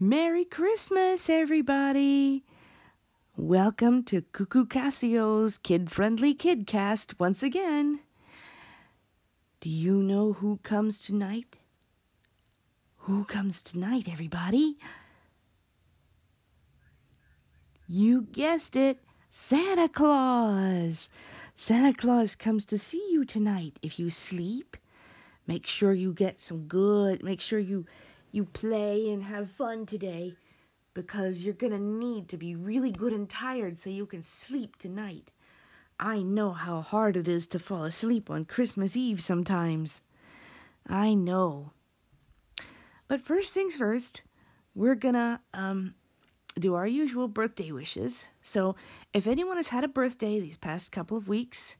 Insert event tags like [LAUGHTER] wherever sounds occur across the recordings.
Merry Christmas, everybody! Welcome to Cuckoo Cassio's kid friendly kidcast once again. Do you know who comes tonight? Who comes tonight, everybody? You guessed it, Santa Claus! Santa Claus comes to see you tonight. If you sleep, make sure you get some good, make sure you you play and have fun today because you're going to need to be really good and tired so you can sleep tonight. I know how hard it is to fall asleep on Christmas Eve sometimes. I know. But first things first, we're gonna um, do our usual birthday wishes. So, if anyone has had a birthday these past couple of weeks,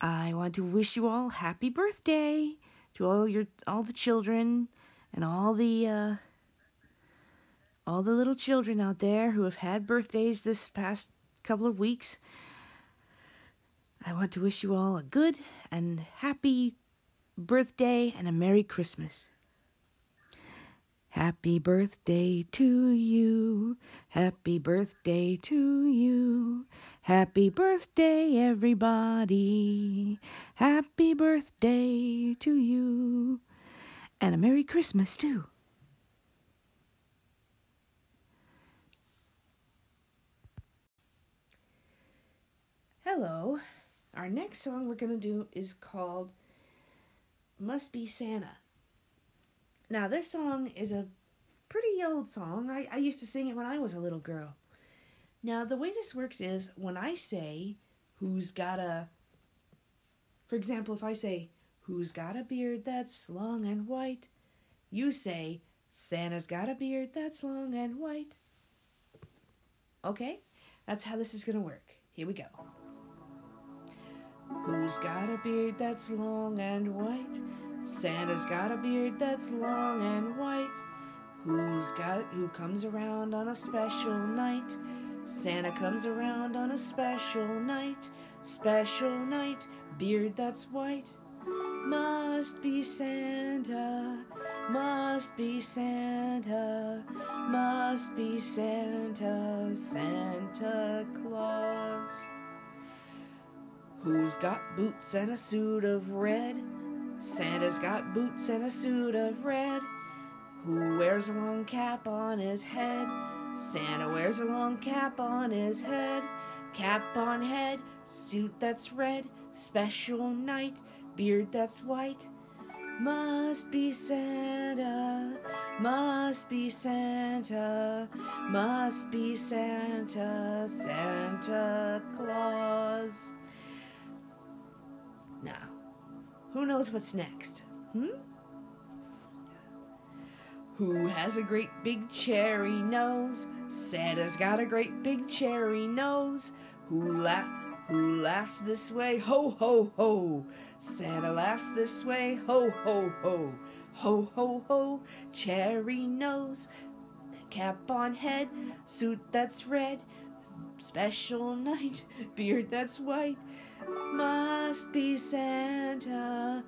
I want to wish you all happy birthday to all your all the children and all the uh, all the little children out there who have had birthdays this past couple of weeks. I want to wish you all a good and happy birthday and a Merry Christmas. Happy birthday to you. Happy birthday to you. Happy birthday, everybody. Happy birthday to you. And a Merry Christmas, too. Hello. Our next song we're going to do is called Must Be Santa. Now, this song is a pretty old song. I, I used to sing it when I was a little girl. Now, the way this works is when I say, Who's got a. For example, if I say, Who's got a beard that's long and white? You say, Santa's got a beard that's long and white. Okay? That's how this is going to work. Here we go. Who's got a beard that's long and white? Santa's got a beard that's long and white. Who's got who comes around on a special night? Santa comes around on a special night. Special night, beard that's white. Must be Santa, must be Santa, must be Santa, Santa Claus. Who's got boots and a suit of red? Santa's got boots and a suit of red. Who wears a long cap on his head? Santa wears a long cap on his head. Cap on head, suit that's red, special night, beard that's white. Must be Santa, must be Santa, must be Santa, Santa Claus. Now, who knows what's next? Hmm? Who has a great big cherry nose? Santa's got a great big cherry nose. Who who laughs this way? Ho ho ho! Santa laughs this way. Ho ho ho! Ho ho ho! Cherry nose, cap on head, suit that's red, special night, [LAUGHS] beard that's white. Must be Santa,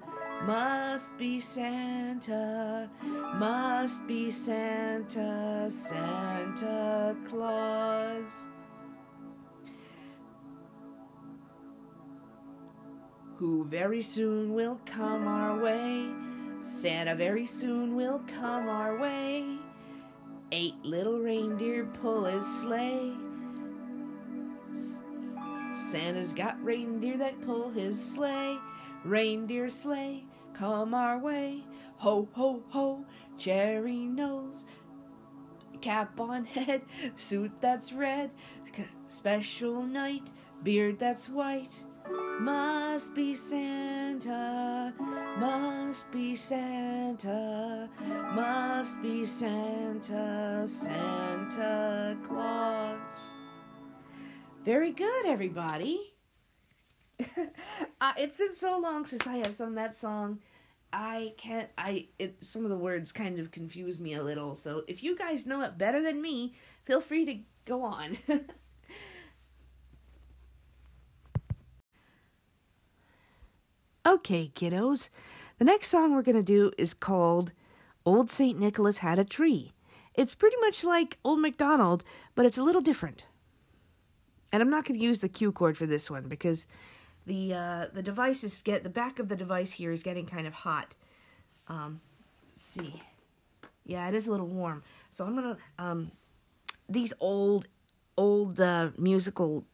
must be Santa, must be Santa, Santa Claus. Who very soon will come our way. Santa very soon will come our way. Eight little reindeer pull his sleigh. Santa's got reindeer that pull his sleigh. Reindeer sleigh, come our way. Ho, ho, ho, cherry nose. Cap on head, suit that's red. Special night, beard that's white. Must be Santa, must be Santa, must be Santa, Santa Claus. Very good, everybody. [LAUGHS] uh, it's been so long since I have sung that song. I can't. I it. Some of the words kind of confuse me a little. So if you guys know it better than me, feel free to go on. [LAUGHS] okay, kiddos. The next song we're gonna do is called "Old Saint Nicholas Had a Tree," It's pretty much like Old MacDonald, but it's a little different. And I'm not going to use the Q chord for this one because the uh, the device is get the back of the device here is getting kind of hot. Um, see, yeah, it is a little warm. So I'm gonna um, these old old uh, musical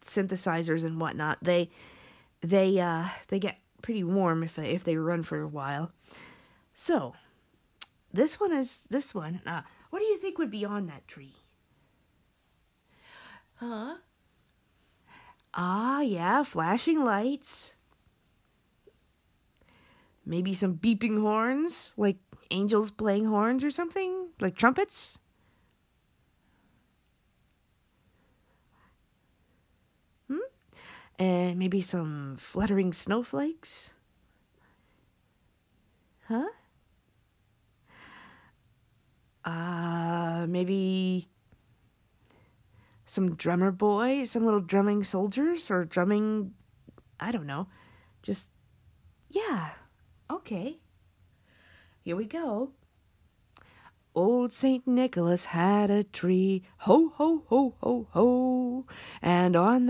synthesizers and whatnot. They they uh, they get pretty warm if if they run for a while. So this one is this one. Uh, what do you think would be on that tree? Huh? Ah, yeah, flashing lights. Maybe some beeping horns, like angels playing horns or something, like trumpets. Hmm? And maybe some fluttering snowflakes. Huh? Uh, maybe some drummer boys, some little drumming soldiers or drumming, I don't know. Just, yeah, okay. Here we go. Old St. Nicholas had a tree, ho, ho, ho, ho, ho.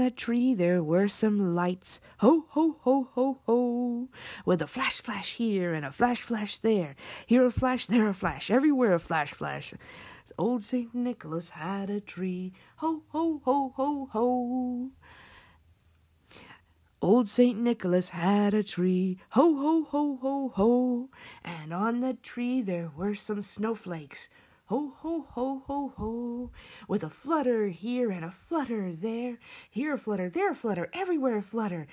That tree there were some lights, ho, ho, ho, ho, ho. With a flash, flash here and a flash, flash there. Here a flash, there a flash, everywhere a flash, flash. Old St. Nicholas had a tree, ho, ho, ho, ho, ho. Old St. Nicholas had a tree, ho, ho, ho, ho, ho, and on that tree there were some snowflakes, ho, ho, ho, ho, ho, with a flutter here and a flutter there, here a flutter, there a flutter, everywhere a flutter,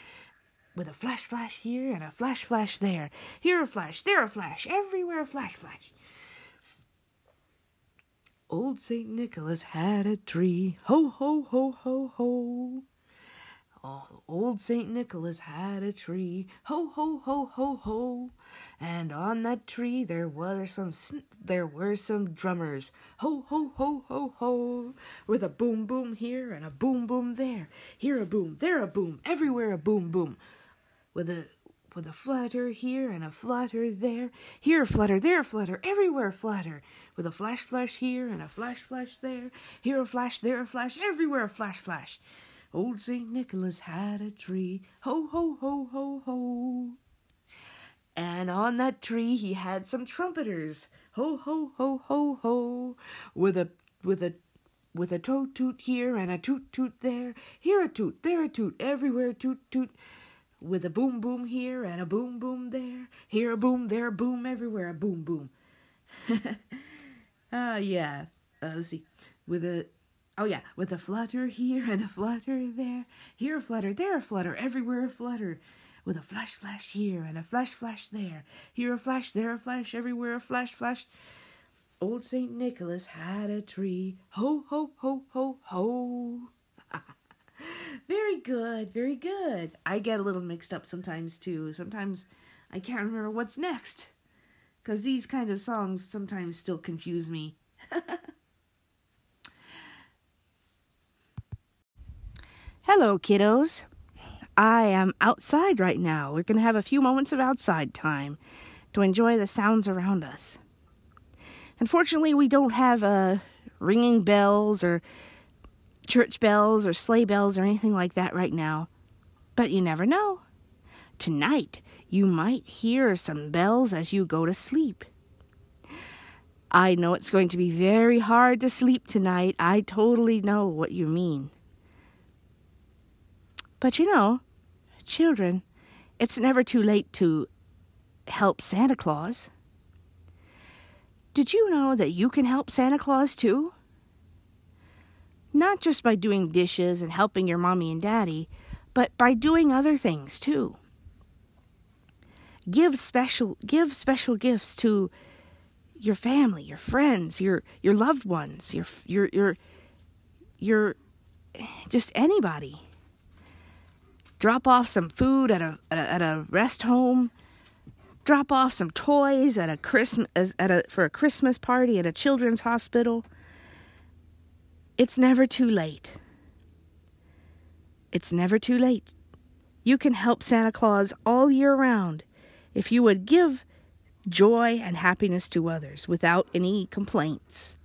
with a flash, flash here and a flash, flash there, here a flash, there a flash, everywhere a flash, flash. Old St. Nicholas had a tree, ho, ho, ho, ho, ho. Oh, old St. Nicholas had a tree, ho ho ho ho ho, and on that tree there were some there were some drummers, ho ho ho ho ho, with a boom boom here and a boom boom there, here a boom, there a boom, everywhere a boom boom, with a with a flutter here and a flutter there, here a flutter, there a flutter, everywhere a flutter, with a flash flash here and a flash flash there, here a flash, there a flash, everywhere a flash flash. Old St. Nicholas had a tree, ho, ho, ho, ho, ho. And on that tree he had some trumpeters, ho, ho, ho, ho, ho, with a, with a, with a toot toot here and a toot toot there, here a toot, there a toot, everywhere toot toot, with a boom boom here and a boom boom there, here a boom, there a boom, everywhere a boom boom. [LAUGHS] Ah, uh, yeah. Uh, let's see, with a Oh yeah, with a flutter here and a flutter there, here a flutter, there a flutter, everywhere a flutter, with a flash flash here and a flash flash there, here a flash, there a flash, everywhere a flash flash. Old Saint Nicholas had a tree, ho ho ho ho ho. [LAUGHS] very good, very good. I get a little mixed up sometimes too. Sometimes I can't remember what's next, cause these kind of songs sometimes still confuse me. [LAUGHS] Hello, kiddos. I am outside right now. We're going to have a few moments of outside time to enjoy the sounds around us. Unfortunately, we don't have uh, ringing bells or church bells or sleigh bells or anything like that right now. But you never know. Tonight, you might hear some bells as you go to sleep. I know it's going to be very hard to sleep tonight. I totally know what you mean. But you know, children, it's never too late to help Santa Claus. Did you know that you can help Santa Claus too? Not just by doing dishes and helping your mommy and daddy, but by doing other things too. Give special give special gifts to your family, your friends, your your loved ones, your your your your just anybody drop off some food at a, at a, at a rest home, drop off some toys at a Christmas at a for a Christmas party at a children's hospital. It's never too late. It's never too late. You can help Santa Claus all year round if you would give joy and happiness to others without any complaints.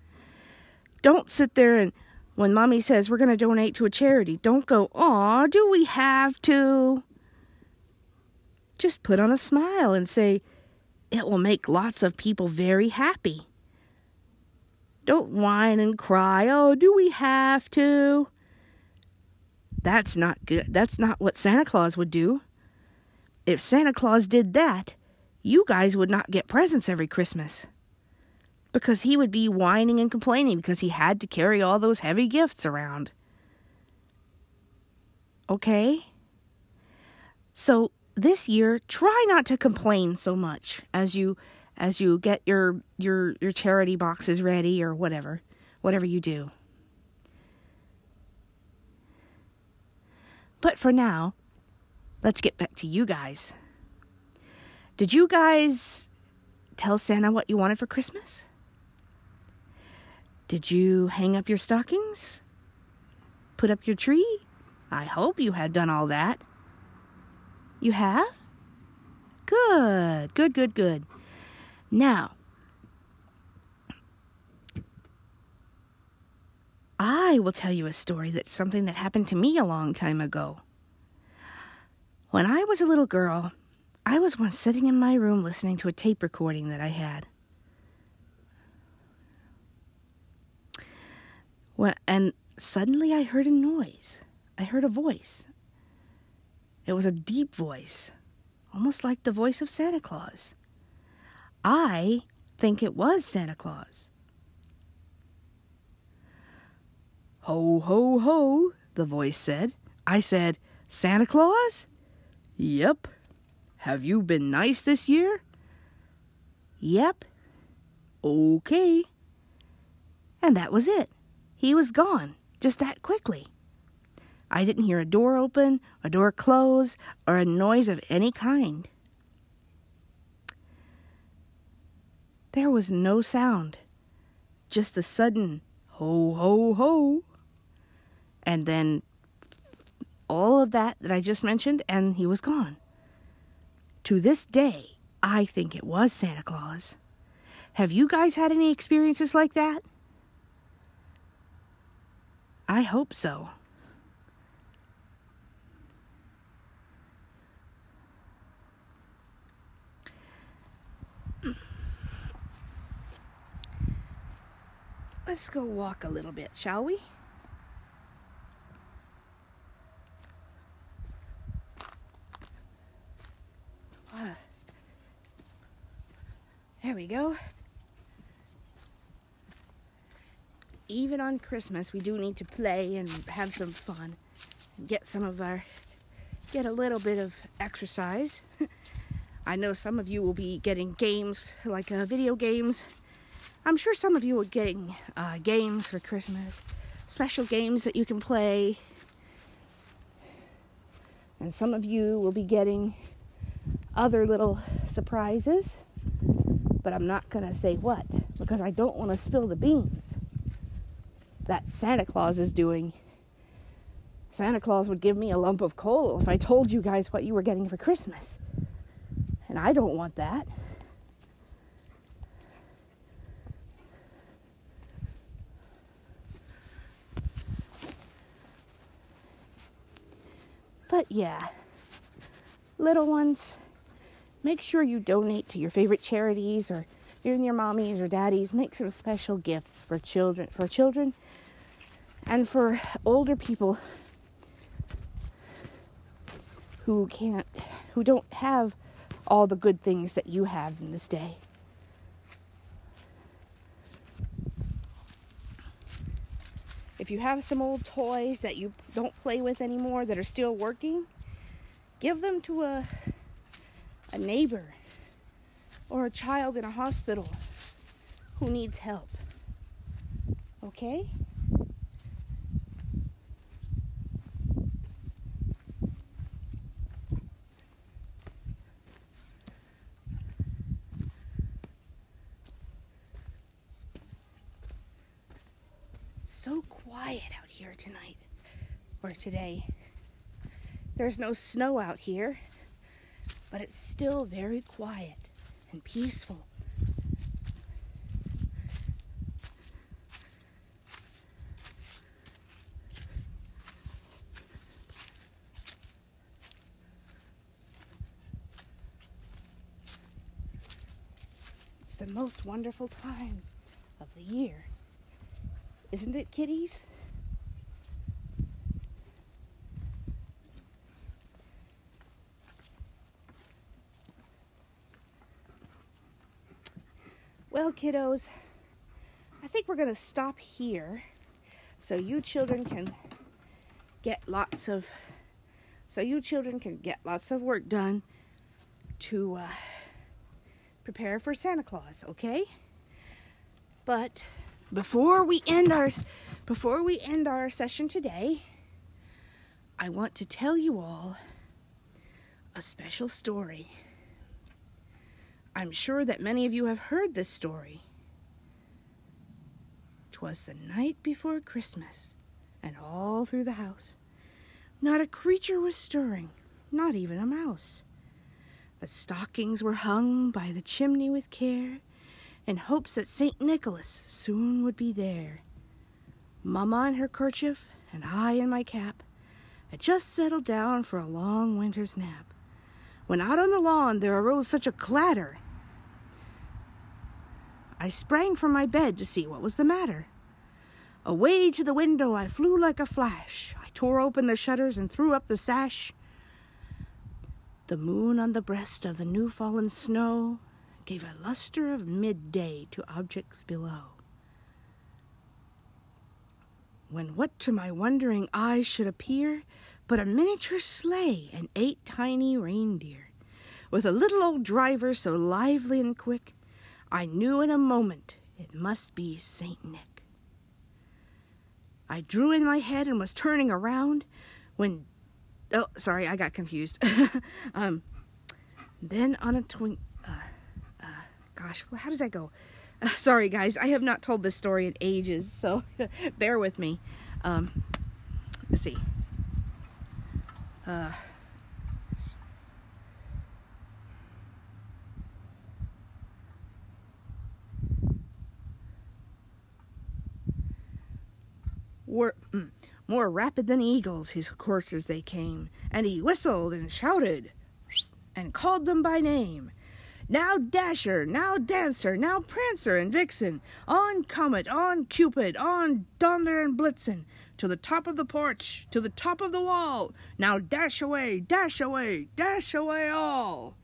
Don't sit there and when mommy says we're going to donate to a charity, don't go, "Aw, do we have to?" Just put on a smile and say, "It will make lots of people very happy." Don't whine and cry, "Oh, do we have to?" That's not good. That's not what Santa Claus would do. If Santa Claus did that, you guys would not get presents every Christmas. Because he would be whining and complaining because he had to carry all those heavy gifts around. Okay? So this year, try not to complain so much as you as you get your your your charity boxes ready or whatever, whatever you do. But for now, let's get back to you guys. Did you guys tell Santa what you wanted for Christmas? Did you hang up your stockings? Put up your tree? I hope you had done all that. You have? Good, good, good, good. Now, I will tell you a story that's something that happened to me a long time ago. When I was a little girl, I was once sitting in my room listening to a tape recording that I had. Well, and suddenly I heard a noise. I heard a voice. It was a deep voice, almost like the voice of Santa Claus. I think it was Santa Claus. Ho, ho, ho, the voice said. I said, Santa Claus? Yep. Have you been nice this year? Yep. Okay. And that was it. He was gone, just that quickly. I didn't hear a door open, a door close, or a noise of any kind. There was no sound, just a sudden ho, ho, ho and then all of that that I just mentioned, and he was gone. To this day, I think it was Santa Claus. Have you guys had any experiences like that? I hope so. Let's go walk a little bit, shall we? There we go. Even on Christmas, we do need to play and have some fun. Get some of our, get a little bit of exercise. [LAUGHS] I know some of you will be getting games, like uh, video games. I'm sure some of you are getting uh, games for Christmas, special games that you can play. And some of you will be getting other little surprises but I'm not going to say what because I don't want to spill the beans that Santa Claus is doing. Santa Claus would give me a lump of coal if I told you guys what you were getting for Christmas. And I don't want that. But yeah, little ones, make sure you donate to your favorite charities or and your mommies or daddies make some special gifts for children for children and for older people who can't who don't have all the good things that you have in this day. If you have some old toys that you don't play with anymore that are still working, give them to a a neighbor, or a child in a hospital who needs help. Okay? so quiet out here tonight or today. There's no snow out here, but it's still very quiet and peaceful. It's the most wonderful time of the year. Isn't it, kitties? Well, kiddos, I think we're going to stop here so you children can get lots of so you children can get lots of work done to uh, prepare for Santa Claus, okay? But before we end our before we end our session today, I want to tell you all a special story. I'm sure that many of you have heard this story. 'Twas the night before Christmas, and all through the house not a creature was stirring, not even a mouse. The stockings were hung by the chimney with care, in hopes that St. Nicholas soon would be there. Mamma in her kerchief, and I in my cap, had just settled down for a long winter's nap, when out on the lawn there arose such a clatter. I sprang from my bed to see what was the matter. Away to the window I flew like a flash. I tore open the shutters and threw up the sash. The moon on the breast of the new fallen snow gave a luster of midday to objects below. When what to my wondering eyes should appear but a miniature sleigh and eight tiny reindeer, with a little old driver so lively and quick, I knew in a moment it must be Saint Nick. I drew in my head and was turning around when oh sorry i got confused [LAUGHS] um, then on a twink gosh how does that go? Uh, sorry guys i have not told this story in ages so [LAUGHS] bear with me. Um, let's see. Uh, were mm, more rapid than eagles his coursers they came, and he whistled and shouted, and called them by name. Now Dasher, now Dancer, now Prancer and Vixen, on Comet, on Cupid, on Donder and Blitzen, to the top of the porch, to the top of the wall. Now dash away, dash away, dash away all.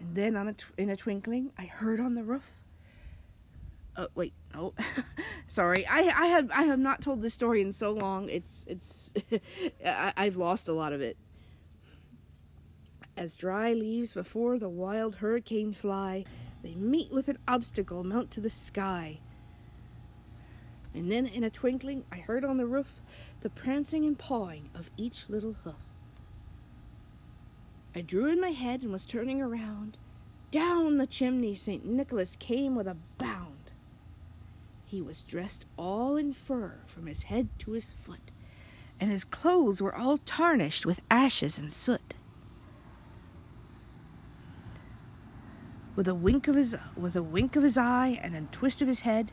And then on a tw- in a twinkling, I heard on the roof Oh wait, oh, [LAUGHS] sorry. I I have I have not told this story in so long. It's it's [LAUGHS] I, I've lost a lot of it. As dry leaves before the wild hurricane fly, they meet with an obstacle, mount to the sky. And then in a twinkling, I heard on the roof the prancing and pawing of each little hoof. I drew in my head and was turning around. Down the chimney St. Nicholas came with a bound. He was dressed all in fur from his head to his foot, and his clothes were all tarnished with ashes and soot. With a wink of his with a wink of his eye and a twist of his head,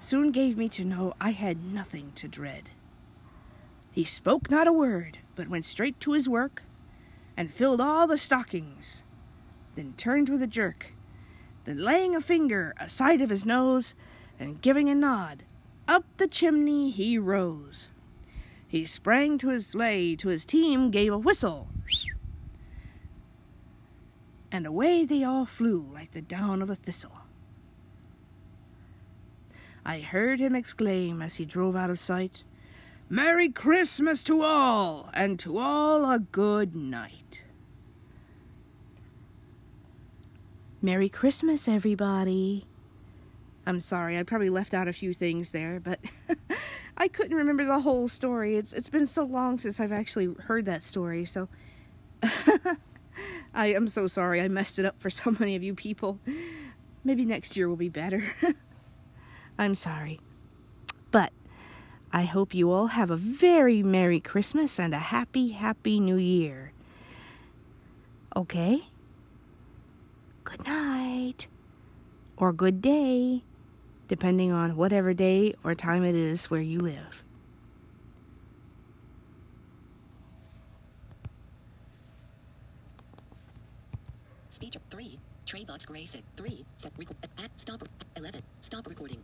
soon gave me to know I had nothing to dread. He spoke not a word, but went straight to his work, and filled all the stockings, then turned with a jerk, then laying a finger aside of his nose, and giving a nod, up the chimney he rose. He sprang to his sleigh, to his team gave a whistle, and away they all flew like the down of a thistle. I heard him exclaim as he drove out of sight, Merry Christmas to all, and to all a good night. Merry Christmas, everybody. I'm sorry, I probably left out a few things there, but [LAUGHS] I couldn't remember the whole story. It's it's been so long since I've actually heard that story, so [LAUGHS] I am so sorry I messed it up for so many of you people. Maybe next year will be better. [LAUGHS] I'm sorry. But I hope you all have a very Merry Christmas and a happy, happy New Year. Okay? Good night. Or good day depending on whatever day or time it is where you live. Speech 3. Traybox Grayson 3. Set record. At stop. 11. Stop recording.